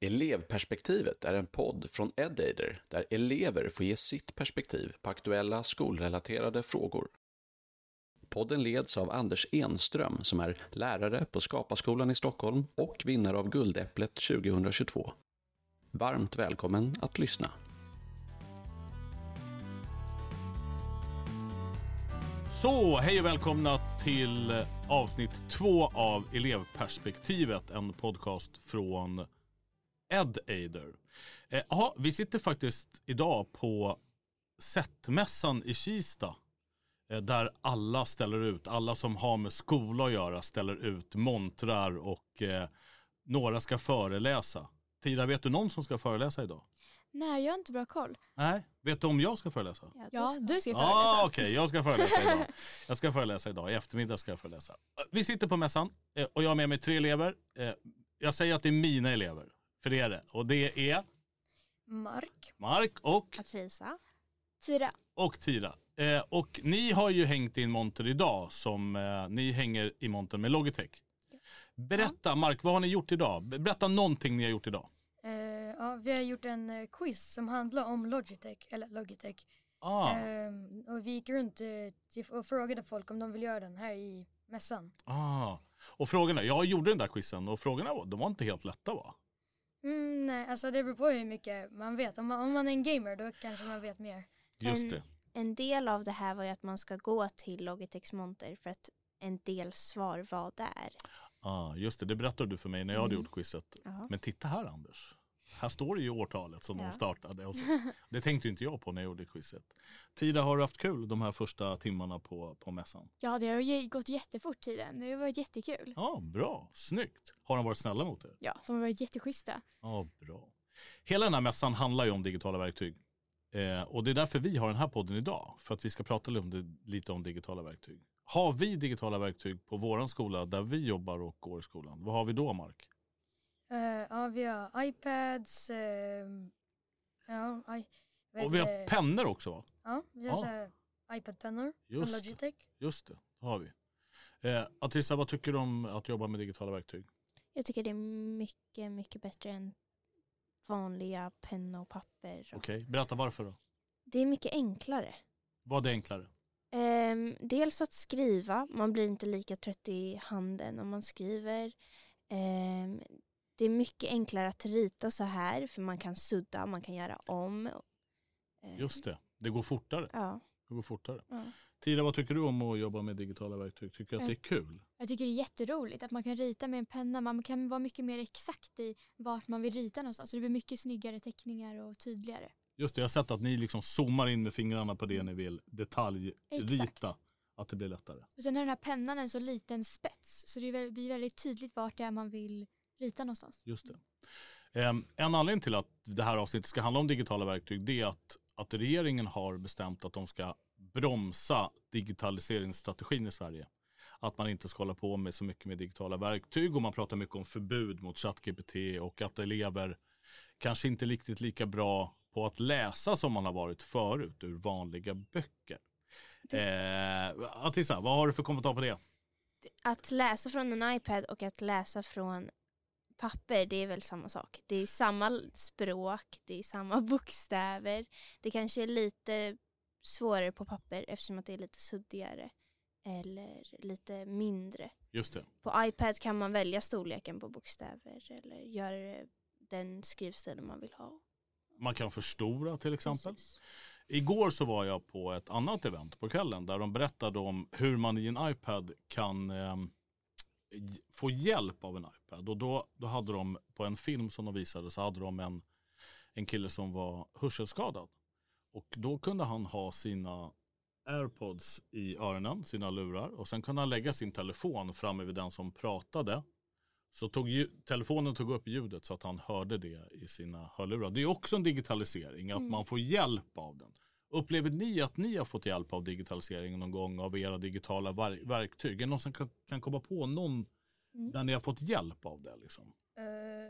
Elevperspektivet är en podd från Edader där elever får ge sitt perspektiv på aktuella skolrelaterade frågor. Podden leds av Anders Enström som är lärare på Skaparskolan i Stockholm och vinnare av Guldäpplet 2022. Varmt välkommen att lyssna. Så, hej och välkomna till avsnitt två av Elevperspektivet, en podcast från Ed-Aider. Eh, aha, vi sitter faktiskt idag på SET-mässan i Kista. Eh, där alla ställer ut, alla som har med skola att göra ställer ut montrar och eh, några ska föreläsa. Tida, vet du någon som ska föreläsa idag? Nej, jag har inte bra koll. Nej, vet du om jag ska föreläsa? Ja, du ska Ja, föreläsa. ah, okej, jag ska föreläsa idag. Jag ska föreläsa idag, i eftermiddag ska jag föreläsa. Vi sitter på mässan eh, och jag har med mig tre elever. Eh, Jag säger att det är mina elever, för det är det. Och det är Mark. Mark och, Patrisa. Tira. och Tira. Eh, Och ni har ju hängt i en monter idag som eh, ni hänger i montern med Logitech. Berätta Mark, vad har ni gjort idag? Berätta någonting ni har gjort idag. Eh, ja, vi har gjort en eh, quiz som handlar om Logitech, eller Logitech. Ah, Ehm, och vi gick runt eh, och frågade folk om de vill göra den här i mässan. ah. Och frågorna, jag gjorde den där quizen och frågorna var- de var inte helt lätta va? Mm, nej, alltså det beror på hur mycket man vet. Om man, om man är en gamer då kanske man vet mer. Just En- det. En del av det här var ju att man ska gå till Logitechs monter för att en del svar var där. Ah, just det, det berättade du för mig när jag hade gjort quizet. Ja. Men titta här Anders. Här står det ju årtalet som de Ja. startade. Och så, det tänkte inte jag på när jag gjorde quizet. Tida, har du haft kul de här första timmarna på, på mässan? Ja, det har ju gått jättefort tiden. Det har varit jättekul. Ja, bra. Snyggt. Har de varit snälla mot er? Ja, de har varit jätteschyssta. Ja, bra. Hela den här mässan handlar ju om digitala verktyg. Eh, och det är därför vi har den här podden idag. För att vi ska prata lite om, lite om digitala verktyg. Har vi digitala verktyg på våran skola där vi jobbar och går i skolan? Vad har vi då, Mark? Eh, ja, vi har iPads, ehm, ja, I, vet Och vi har pennor också va? Ja, vi har Ja. iPad-pennor från. Logitech. Just det, det har vi. Eh, Atrissa, vad tycker du om att jobba med digitala verktyg? Jag tycker det är mycket, mycket bättre än vanliga penna och papper. Okej, berätta varför då? Det är mycket enklare. Vad är enklare? Ehm, dels att skriva, man blir inte lika trött i handen om man skriver. Ehm, det är mycket enklare att rita så här för man kan sudda, man kan göra om. Ehm, Just det, det går fortare. Ja. Det går fortare. Ja. Tira, vad tycker du om att jobba med digitala verktyg? Tycker du att det är kul? Jag tycker det är jätteroligt att man kan rita med en penna. Man kan vara mycket mer exakt i vart man vill rita någonstans. Så det blir mycket snyggare teckningar och tydligare. Just det, jag har sett att ni liksom zoomar in med fingrarna på det ni vill detaljrita. Exakt. Att det blir lättare. Och sen har den här pennan en så liten spets. Så det blir väldigt tydligt vart det är man vill rita någonstans. Just det. Ehm, en anledning till att det här avsnittet ska handla om digitala verktyg det är att, att regeringen har bestämt att de ska bromsa digitaliseringsstrategin i Sverige. Att man inte ska hålla på med så mycket med digitala verktyg och man pratar mycket om förbud mot ChatGPT och att elever kanske inte är riktigt lika bra på att läsa som man har varit förut ur vanliga böcker. Eh, Atissa, vad har du för kommentar på det? Att läsa från en iPad och att läsa från papper, det är väl samma sak. Det är samma språk, det är samma bokstäver. Det kanske är lite svårare på papper eftersom att det är lite suddigare eller lite mindre. Just det. På iPad kan man välja storleken på bokstäver eller göra den skrivstilen man vill ha. Man kan förstora till exempel. Precis. Igår så var jag på ett annat event på kvällen där de berättade om hur man i en iPad kan eh, j- få hjälp av en iPad. Och då, då hade de på en film som de visade så hade de en, en kille som var hörselskadad. Och då kunde han ha sina airpods i öronen, sina lurar och sen kunde han lägga sin telefon framme vid den som pratade. Så tog ju, telefonen tog upp ljudet så att han hörde det i sina hörlurar. Det är också en digitalisering, att man får hjälp av den. Upplever ni att ni har fått hjälp av digitaliseringen någon gång av era digitala ver- verktyg? Är det någon som kan, kan komma på någon där ni har fått hjälp av det? Liksom? Eh,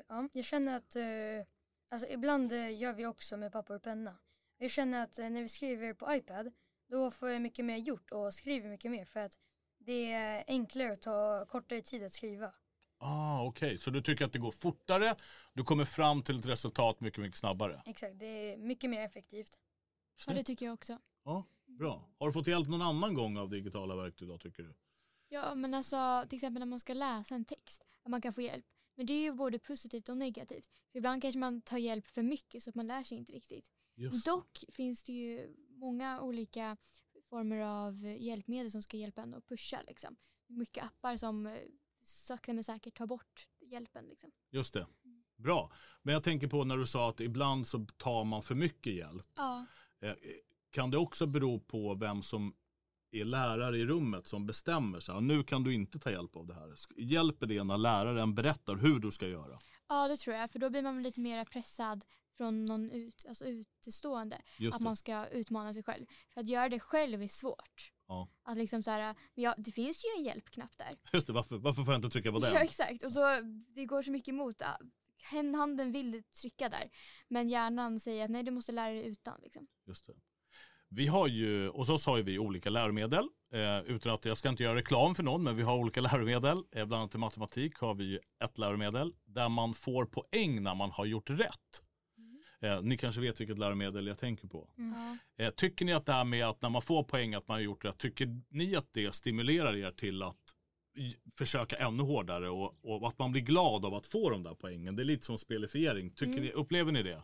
ja, jag känner att, eh, alltså ibland eh, gör vi också med papper och penna. Jag känner att när vi skriver på iPad, då får jag mycket mer gjort och skriver mycket mer för att det är enklare att ta kortare tid att skriva. Ah, Okej, så du tycker att det går fortare, du kommer fram till ett resultat mycket, mycket snabbare. Exakt, det är mycket mer effektivt. Ja, det tycker jag också. Ja, bra. Har du fått hjälp någon annan gång av digitala verktyg då tycker du? Ja, men alltså till exempel när man ska läsa en text, att man kan få hjälp. Men det är ju både positivt och negativt. För ibland kanske man tar hjälp för mycket så att man lär sig inte riktigt. Just. Dock finns det ju många olika former av hjälpmedel som ska hjälpa en att pusha. Liksom. Mycket appar som eh, sakta men säkert tar bort hjälpen. Liksom. Just det. Bra. Men jag tänker på när du sa att ibland så tar man för mycket hjälp. Ja. Eh, Kan det också bero på vem som är lärare i rummet som bestämmer sig? Nu kan du inte ta hjälp av det här. Hjälper det när läraren berättar hur du ska göra? ja, det tror jag. För då blir man lite mer pressad från någon ut, alltså utestående. Att man ska utmana sig själv. För att göra det själv är svårt. Ja. Att liksom så här, ja, det finns ju en hjälpknapp där. Just det, varför, varför får jag inte trycka på den? Ja exakt och så det går så mycket emot. Hen- Handen vill trycka där men hjärnan säger att nej du måste lära dig utan. Liksom. Just det. Vi har ju, hos oss har vi olika läromedel. Eh, utan att jag ska inte göra reklam för någon, men vi har olika läromedel. Eh, bland annat i matematik har vi ju ett läromedel där man får poäng när man har gjort rätt. Eh, ni kanske vet vilket läromedel jag tänker på. Ja. Eh, tycker ni att det här med att när man får poäng att man har gjort rätt, tycker ni att det stimulerar er till att försöka ännu hårdare och, och att man blir glad av att få de där poängen? Det är lite som spelifiering. Tycker Mm. ni, upplever ni det?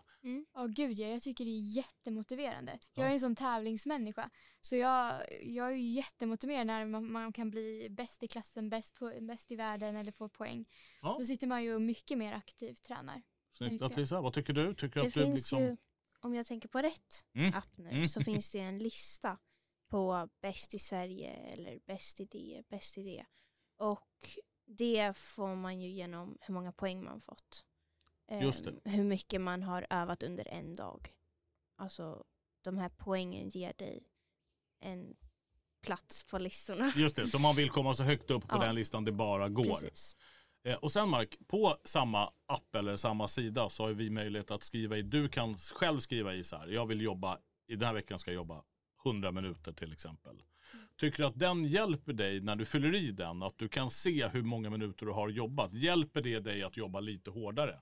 Ja gud ja, jag tycker det är jättemotiverande. Jag Ja. är en sån tävlingsmänniska. Så jag, jag är ju jättemotiverad när man, man kan bli bäst i klassen, bäst, på, bäst i världen eller få poäng. Ja. Då sitter man ju mycket mer aktivt tränar. Snyggt. Atrissa, vad tycker du? Tycker Det att du finns liksom... ju, om jag tänker på rätt Mm. app nu, Mm. så finns det en lista på bäst i Sverige eller bäst idé, bäst idé. Och det får man ju genom hur många poäng man fått. Just det. Ehm, Hur mycket man har övat under en dag. Alltså de här poängen ger dig en plats på listorna. Just det, så man vill komma så högt upp på Ja. den listan det bara går. Precis. Eh, och sen Mark, på samma app eller samma sida så har vi möjlighet att skriva i, du kan själv skriva i så här, jag vill jobba, i den här veckan ska jag jobba 100 minuter till exempel. Tycker du att den hjälper dig när du fyller i den, att du kan se hur många minuter du har jobbat? Hjälper det dig att jobba lite hårdare?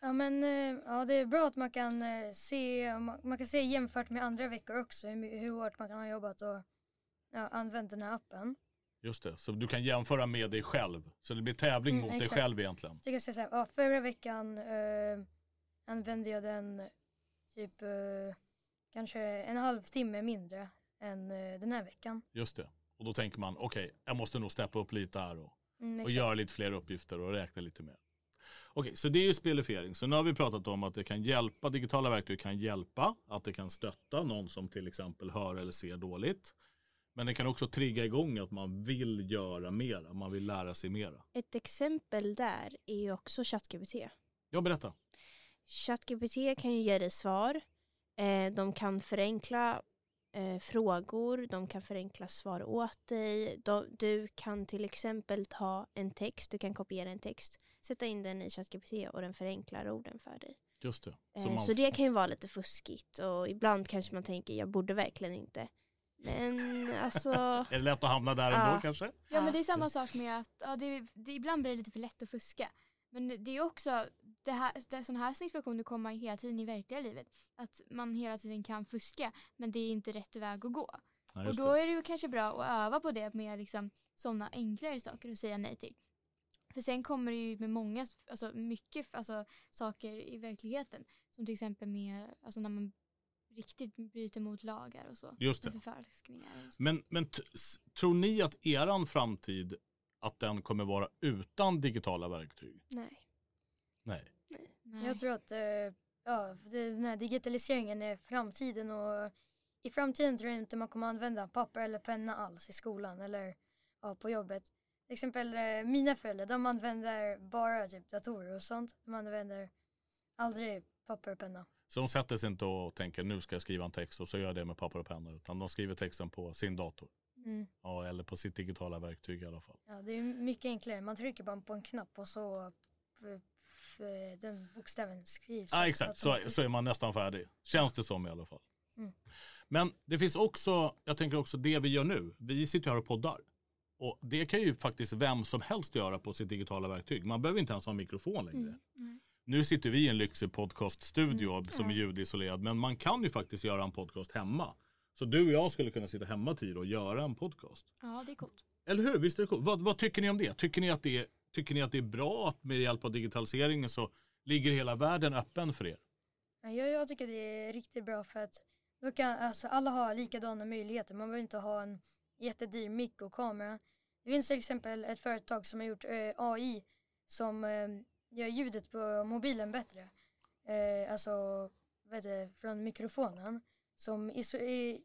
Ja men eh, ja, det är bra att man kan eh, se, man, kan se jämfört med andra veckor också hur, hur hårt man kan ha jobbat och ja, använt den här appen. Just det, så du kan jämföra med dig själv. Så det blir tävling Mm, mot dig exakt. själv egentligen. Så jag kan säga så här, ja, förra veckan eh, använde jag den typ eh, kanske en halvtimme mindre än eh, den här veckan. Just det. Och då tänker man, okej, jag måste nog steppa upp lite här och Mm, och göra lite fler uppgifter och räkna lite mer. Okej, så det är ju spelifiering. Så nu har vi pratat om att det kan hjälpa, digitala verktyg kan hjälpa, att det kan stötta någon som till exempel hör eller ser dåligt. Men det kan också trigga igång att man vill göra mera, man vill lära sig mera. Ett exempel där är ju också ChatGPT. Jag berättar. ChatGPT kan ju ge dig svar. Eh, de kan förenkla eh, frågor, de kan förenkla svar åt dig. De, du kan till exempel ta en text, du kan kopiera en text, sätta in den i ChatGPT och den förenklar orden för dig. Just det. Så Eh, man, så det kan ju vara lite fuskigt och ibland kanske man tänker jag borde verkligen inte. Men alltså, Är det lätt att hamna där Ja. ändå kanske? Ja, men det är samma sak med att ja, det, det, ibland blir det lite för lätt att fuska. Men det är också, det här, det, sådana här situationer kommer hela tiden i verkliga livet. Att man hela tiden kan fuska men det är inte rätt väg att gå. Ja, och då det. är det ju kanske bra att öva på det med liksom, sådana enklare saker att säga nej till. För sen kommer det ju med många, alltså mycket alltså, saker i verkligheten. Som till exempel med, alltså när man riktigt bryter mot lagar och så. Just det. Förfalskningar och så. Men, men tror ni att eran framtid, att den kommer vara utan digitala verktyg? nej. Nej. Nej. Jag tror att eh, ja, den här digitaliseringen är framtiden och i framtiden tror jag inte man kommer använda papper eller penna alls i skolan eller ja, på jobbet. Till exempel eh, mina föräldrar, de använder bara typ datorer och sånt. De använder aldrig papper och penna. Så de sätter sig inte och tänker nu ska jag skriva en text och så gör jag det med papper och penna. Utan de skriver texten på sin dator. Mm. Ja, eller på sitt digitala verktyg i alla fall. Ja, det är mycket enklare. Man trycker bara på en knapp och så f- den bokstäven skrivs. Ja, exakt. Så, så är man nästan färdig. Känns det som i alla fall. Mm. Men det finns också, jag tänker också det vi gör nu. Vi sitter här och poddar. Och det kan ju faktiskt vem som helst göra på sitt digitala verktyg. Man behöver inte ens ha en mikrofon längre. Mm. Nu sitter vi i en lyxig podcaststudio Mm, som är ljudisolerad. Men man kan ju faktiskt göra en podcast hemma. Så du och jag skulle kunna sitta hemma tid och göra en podcast. Ja, det är coolt. Eller hur? Visst är det coolt? Vad, vad tycker ni om det? Tycker ni, att det är, tycker ni att det är bra att med hjälp av digitaliseringen så ligger hela världen öppen för er? Ja, Jag, jag tycker det är riktigt bra för att då kan alltså, alla ha likadana möjligheter. Man behöver inte ha en jättedyr mick och kamera. Det finns till exempel ett företag som har gjort eh, AI som eh, gör ljudet på mobilen bättre. Eh, alltså vad heter från mikrofonen som iso i,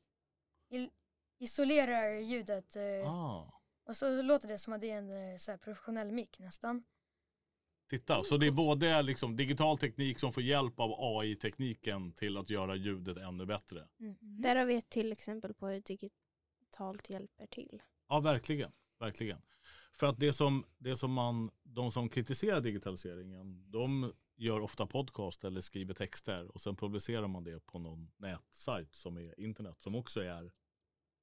i, isolerar ljudet Ah. Och så låter det som att det är en eh, så här, professionell mick nästan. Titta, så det är både liksom digital teknik som får hjälp av AI-tekniken till att göra ljudet ännu bättre. Där har vi ett till exempel på hur digitalt hjälper till. Ja, verkligen. verkligen. För att det som, det som man, de som kritiserar digitaliseringen, de gör ofta podcast eller skriver texter och sen publicerar man det på någon nätsajt som är internet som också är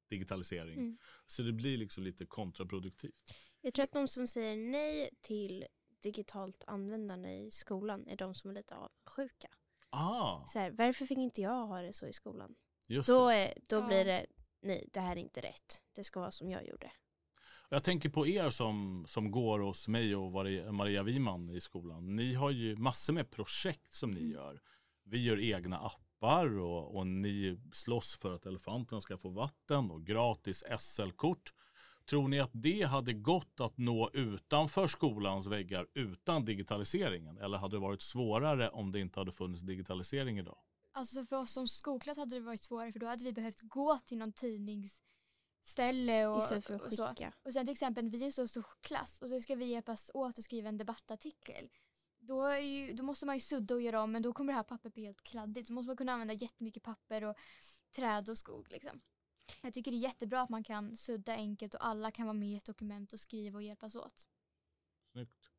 digitalisering. Mm. Så det blir liksom lite kontraproduktivt. Jag tror att de som säger nej till digitalt användande i skolan är de som är lite avundsjuka. Ah, Så här, varför fick inte jag ha det så i skolan? just Då, är, då Ja. blir det, nej det här är inte rätt. Det ska vara som jag gjorde. Jag tänker på er som, som går hos mig och Maria, Wiman i skolan. Ni har ju massor med projekt som Mm. ni gör. Vi gör egna appar och, och ni slåss för att elefanterna ska få vatten och gratis SL-kort. Tror ni att det hade gått att nå utanför skolans väggar utan digitaliseringen? Eller hade det varit svårare om det inte hade funnits digitalisering idag? Alltså för oss som skolklass hade det varit svårare för då hade vi behövt gå till någon tidningsställe och, Istället för och att så. skicka. Och sen till exempel, vi är en så stor klass och så ska vi hjälpas åt att skriva en debattartikel. Då, är ju, då måste man ju sudda och göra om men då kommer det här pappret bli helt kladdigt. Då måste man kunna använda jättemycket papper och träd och skog liksom. Jag tycker det är jättebra att man kan sudda enkelt och alla kan vara med i ett dokument och skriva och hjälpas åt. Snyggt.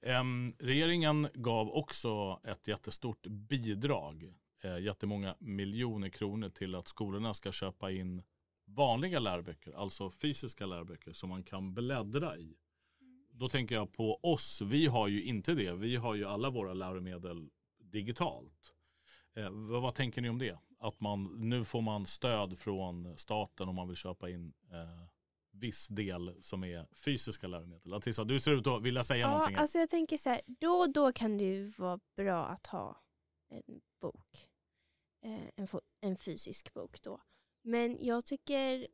Um, regeringen gav också ett jättestort bidrag, eh, jättemånga miljoner kronor till att skolorna ska köpa in vanliga läroböcker, alltså fysiska läroböcker som man kan bläddra i. Då tänker jag på oss, vi har ju inte det, vi har ju alla våra läromedel digitalt. Eh, vad, vad tänker ni om det? Att man, nu får man stöd från staten om man vill köpa in eh, viss del som är fysiska läromedel. Atissa, du ser ut att vilja säga Ja, någonting. alltså jag tänker så här, då och då kan det ju vara bra att ha en bok. Eh, en, en fysisk bok då. Men jag tycker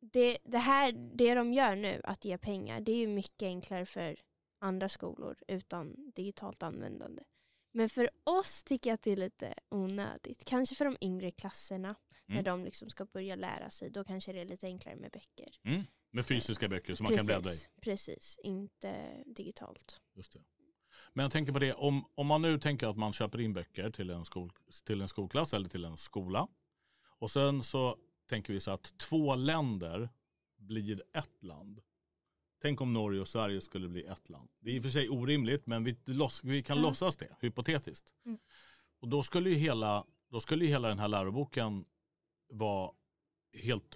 det, det här, det de gör nu, att ge pengar, det är ju mycket enklare för andra skolor utan digitalt användande. Men för oss tycker jag att det är lite onödigt. Kanske för de yngre klasserna, när Mm. de liksom ska börja lära sig, då kanske det är lite enklare med böcker. Mm. Med fysiska böcker som man kan bläddra i. Precis, inte digitalt. Just det. Men jag tänker på det, om, om man nu tänker att man köper in böcker till en, skol, till en skolklass eller till en skola. Och sen så tänker vi så att två länder blir ett land. Tänk om Norge och Sverige skulle bli ett land. Det är i och för sig orimligt men vi, loss, vi kan Ja. låtsas det, hypotetiskt. Mm. Och då skulle ju hela, då skulle ju hela den här läroboken vara helt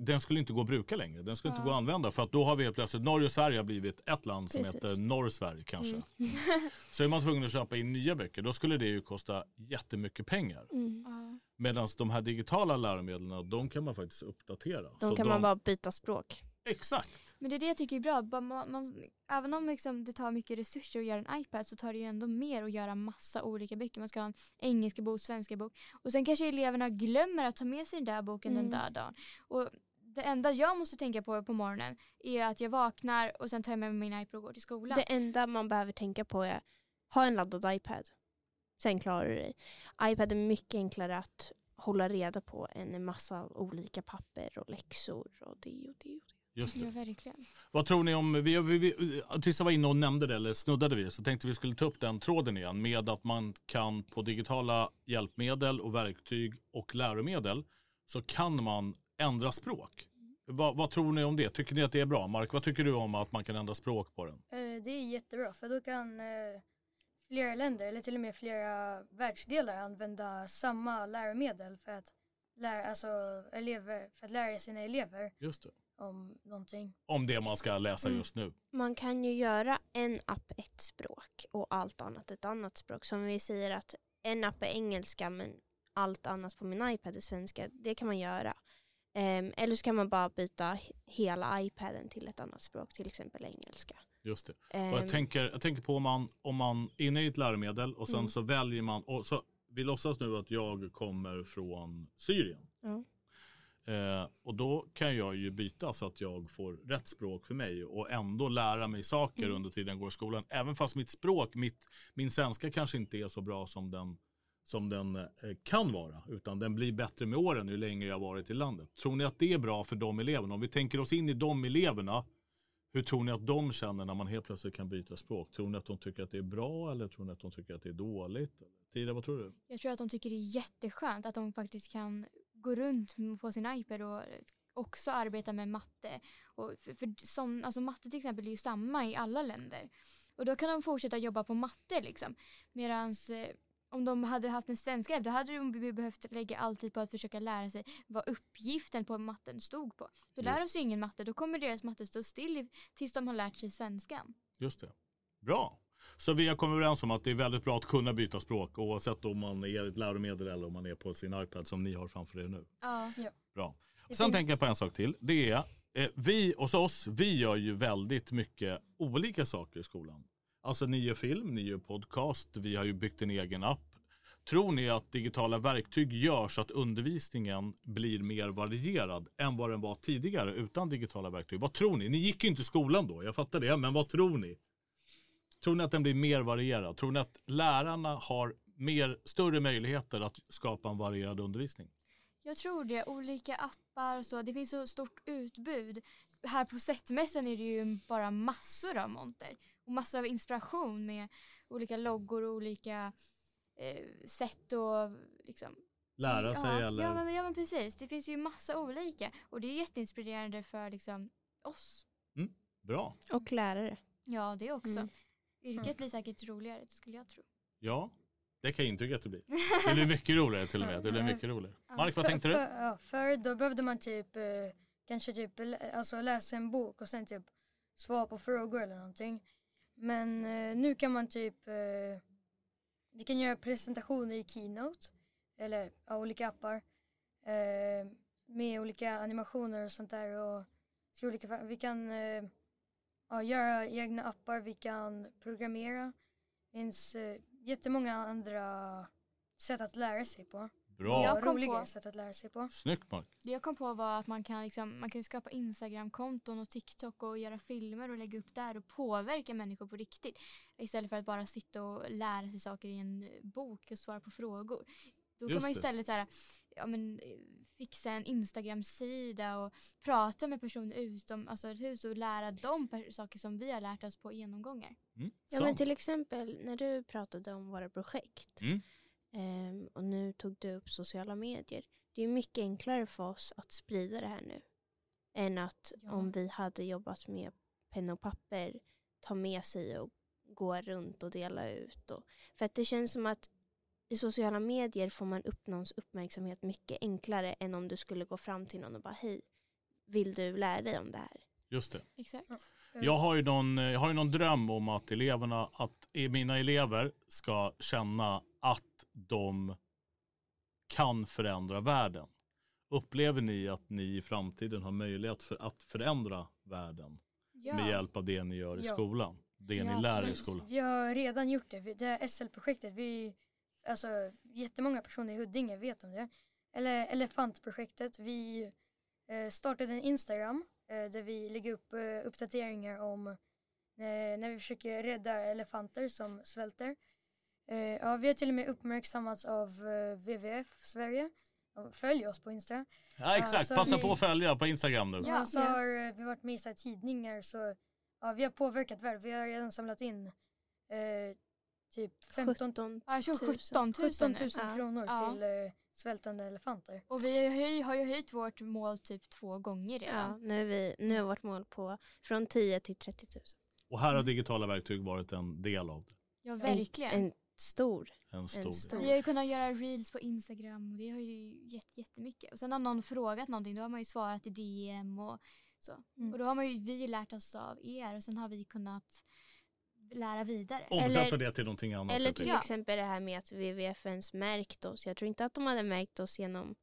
den skulle inte gå att bruka längre. Den skulle inte Ja. gå att använda för att då har vi helt plötsligt, Norge och Sverige har blivit ett land som Precis. heter Norr-Sverige kanske. Mm. Så är man tvungen att köpa in nya böcker, då skulle det ju kosta jättemycket pengar. Mm. Ja. Medan de här digitala läromedlen, de kan man faktiskt uppdatera. De Så kan man bara byta språk. Exakt. Men det är det jag tycker är bra. Man, man, även om liksom det tar mycket resurser att göra en iPad så tar det ju ändå mer att göra massa olika böcker. Man ska ha en engelska bok, svenska bok. Och sen kanske eleverna glömmer att ta med sig den där boken Mm. den där dagen. Och det enda jag måste tänka på på morgonen är att jag vaknar och sen tar jag med mig min iPad och går till skolan. Det enda man behöver tänka på är ha en laddad iPad. Sen klarar du dig. iPad är mycket enklare att hålla reda på än en massa olika papper och läxor och det och det. Och det. Just Ja, det. verkligen. Vad tror ni om, vi, vi, vi, Tissa var inne och nämnde det, eller snuddade det, så tänkte vi skulle ta upp den tråden igen med att man kan på digitala hjälpmedel och verktyg och läromedel så kan man ändra språk. Vad, vad tror ni om det? Tycker ni att det är bra? Mark, vad tycker du om att man kan ändra språk på den? Eh, Det är jättebra för då kan eh, flera länder eller till och med flera världsdelar använda samma läromedel för att lära, alltså, elever, för att lära sina elever. Just det. Om någonting. Om det man ska läsa Mm. just nu. Man kan ju göra en app ett språk och allt annat ett annat språk. Som vi säger att en app är engelska men allt annat på min iPad är svenska. Det kan man göra. Ehm, eller så kan man bara byta he- hela iPaden till ett annat språk, till exempel engelska. Just det. Och Ehm, jag, tänker, jag tänker på om man, om man är inne i ett läromedel och sen Mm. så väljer man, och så, vi låtsas nu att jag kommer från Syrien. Ja. Eh, och då kan jag ju byta så att jag får rätt språk för mig och ändå lära mig saker Mm. under tiden jag går i skolan. Även fast mitt språk, mitt, min svenska kanske inte är så bra som den, som den eh, kan vara. Utan den blir bättre med åren ju längre jag varit i landet. Tror ni att det är bra för de eleverna? Om vi tänker oss in i de eleverna. Hur tror ni att de känner när man helt plötsligt kan byta språk? Tror ni att de tycker att det är bra eller tror ni att de tycker att det är dåligt? Tida, vad tror du? Jag tror att de tycker det är jätteskönt att de faktiskt kan gå runt på sin iPad och också arbeta med matte. Och för, för som, alltså matte till exempel är ju samma i alla länder. Och då kan de fortsätta jobba på matte liksom. Medan eh, om de hade haft en svenska då hade de be- behövt lägga all tid på att försöka lära sig vad uppgiften på matten stod på. Då lär de sig ingen matte, då kommer deras matte stå still tills de har lärt sig svenskan. Just det. Bra. Så vi har kommit överens om att det är väldigt bra att kunna byta språk oavsett om man är ett läromedel eller om man är på sin iPad som ni har framför er nu. Ja. Bra. Sen tänker jag på en sak till. Det är, eh, vi hos oss, vi gör ju väldigt mycket olika saker i skolan. Alltså ni gör film, ni gör podcast, vi har ju byggt en egen app. Tror ni att digitala verktyg gör så att undervisningen blir mer varierad än vad den var tidigare utan digitala verktyg? Vad tror ni? Ni gick ju inte i skolan då, jag fattar det, men vad tror ni? Tror ni att den blir mer varierad? Tror ni att lärarna har mer, större möjligheter att skapa en varierad undervisning? Jag tror det. Olika appar och så. Det finns så stort utbud. Här på Sättmässan är det ju bara massor av monter. Och massor av inspiration med olika loggor och olika eh, sätt och liksom. Lära sig ja, eller? Ja men, ja men precis. Det finns ju massa olika. Och det är jätteinspirerande för liksom oss. Bra. Och lärare. Ja det också. Mm. Yrket Mm. blir säkert roligare, det skulle jag tro. Ja, det kan jag intyga att det blir. Det blir mycket roligare till och med. Det blir mycket roligare. Mark, vad tänkte du? För, ja, förr då behövde man typ eh, kanske typ alltså läsa en bok och sen typ svara på frågor eller någonting. Men eh, nu kan man typ, eh, vi kan göra presentationer i Keynote eller ja, olika appar med olika animationer och sånt där och olika, vi kan ja, göra egna appar, vi kan programmera. Det finns eh, jättemånga andra sätt att lära sig på. Bra. Jag kom roligare på- sätt att lära sig på. Snyggt Mark. Det jag kom på var att man kan, liksom, man kan skapa Instagram-konton och TikTok och göra filmer och lägga upp där och påverka människor på riktigt. Istället för att bara sitta och lära sig saker i en bok och svara på frågor. Då Just kan man istället så här, ja, men, eh, fixa en Instagram-sida och prata med personer utom alltså, hus och lära dem saker som vi har lärt oss på genomgångar. Mm. Ja men till exempel när du pratade om våra projekt Mm. ehm, och nu tog du upp sociala medier. Det är mycket enklare för oss att sprida det här nu än att Ja. om vi hade jobbat med penna och papper ta med sig och gå runt och dela ut. Och, för att det känns som att i sociala medier får man upp någons uppmärksamhet mycket enklare än om du skulle gå fram till någon och bara hej, vill du lära dig om det här? Just det. Exakt. Ja. Jag har ju någon, jag har ju någon dröm om att eleverna, att mina elever ska känna att de kan förändra världen. Upplever ni att ni i framtiden har möjlighet för att förändra världen Ja. med hjälp av det ni gör i Ja. skolan? Det Ja, ni lär i skolan? Vi har redan gjort det. Det här SL-projektet, vi, alltså jättemånga personer i Huddinge vet om det. Eller Elefantprojektet. Vi eh, startade en Instagram eh, där vi lägger upp eh, uppdateringar om eh, när vi försöker rädda elefanter som svälter. Eh, ja, vi har till och med uppmärksammats av eh, WWF Sverige. De följer oss på Insta. Ja exakt, så passa ni- på att följa på Instagram nu. Ja, Ja, så ja. har vi varit med i så här tidningar så ja, vi har påverkat världen. Vi har redan samlat in eh, typ 15 17 Ja, jag tror 000. 17 000 17 nu. 000 Ja. kronor Ja. till eh, svältande elefanter. Och vi har ju, har ju höjt vårt mål typ två gånger Ja, redan. nu är, vi, nu är vårt mål på från 10 till 30 000. Och här har digitala verktyg varit en del av det. Ja, verkligen. En, en stor. En stor, stor- del. Vi har ju kunnat göra reels på Instagram och det har ju gett jättemycket. Och sen har någon frågat någonting, då har man ju svarat i DM och Så. Mm. Och då har man ju, vi ju lärt oss av er och sen har vi kunnat lära vidare. Omsätta det till någonting annat. Eller till Ja. exempel det här med att WWF ens märkt oss. Jag tror inte att de hade märkt oss genom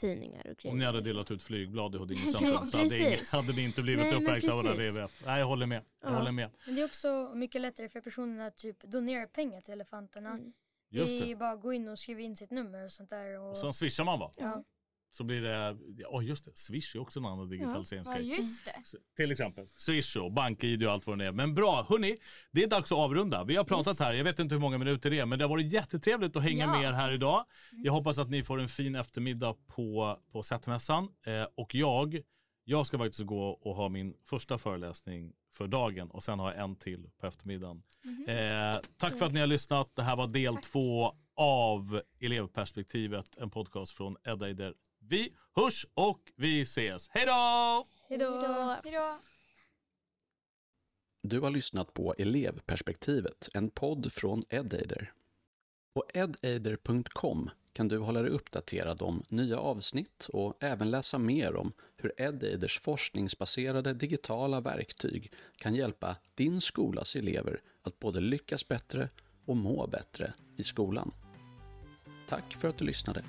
tidningar och grejer. Om ni hade delat ut flygblad i Ja, Centrum så hade, hade ni inte blivit uppmärksammade av. WWF. Nej, jag håller med. Jag Ja. håller med. Men det är också mycket lättare för personen att typ donera pengar till elefanterna. Mm. Just det är det. ju bara att gå in och skriva in sitt nummer och sånt där. Och, Och sen swishar man va? ja. Så blir det, ja just det, Swish är också en annan Ja digitaliseringsgrej. just det. Så, Till exempel Swish och BankID och allt vad det är. Men bra, hörni, det är dags att avrunda. Vi har pratat Yes. här, jag vet inte hur många minuter det är, men det har varit jättetrevligt att hänga Ja. med er här idag. Mm. Jag hoppas att ni får en fin eftermiddag på, på Sättmässan. Eh, och jag, jag ska faktiskt gå och ha min första föreläsning för dagen och sen har jag en till på eftermiddagen. Mhm. Eh, tack för att ni har lyssnat. Det här var del Tack. två av elevperspektivet, en podcast från Eddaider. Vi hörs och vi ses. Hej då! Hej då! Hej då. Du har lyssnat på Elevperspektivet, en podd från Edaider. På edaider.com kan du hålla dig uppdaterad om nya avsnitt och även läsa mer om hur Edaiders forskningsbaserade digitala verktyg kan hjälpa din skolas elever att både lyckas bättre och må bättre i skolan. Tack för att du lyssnade.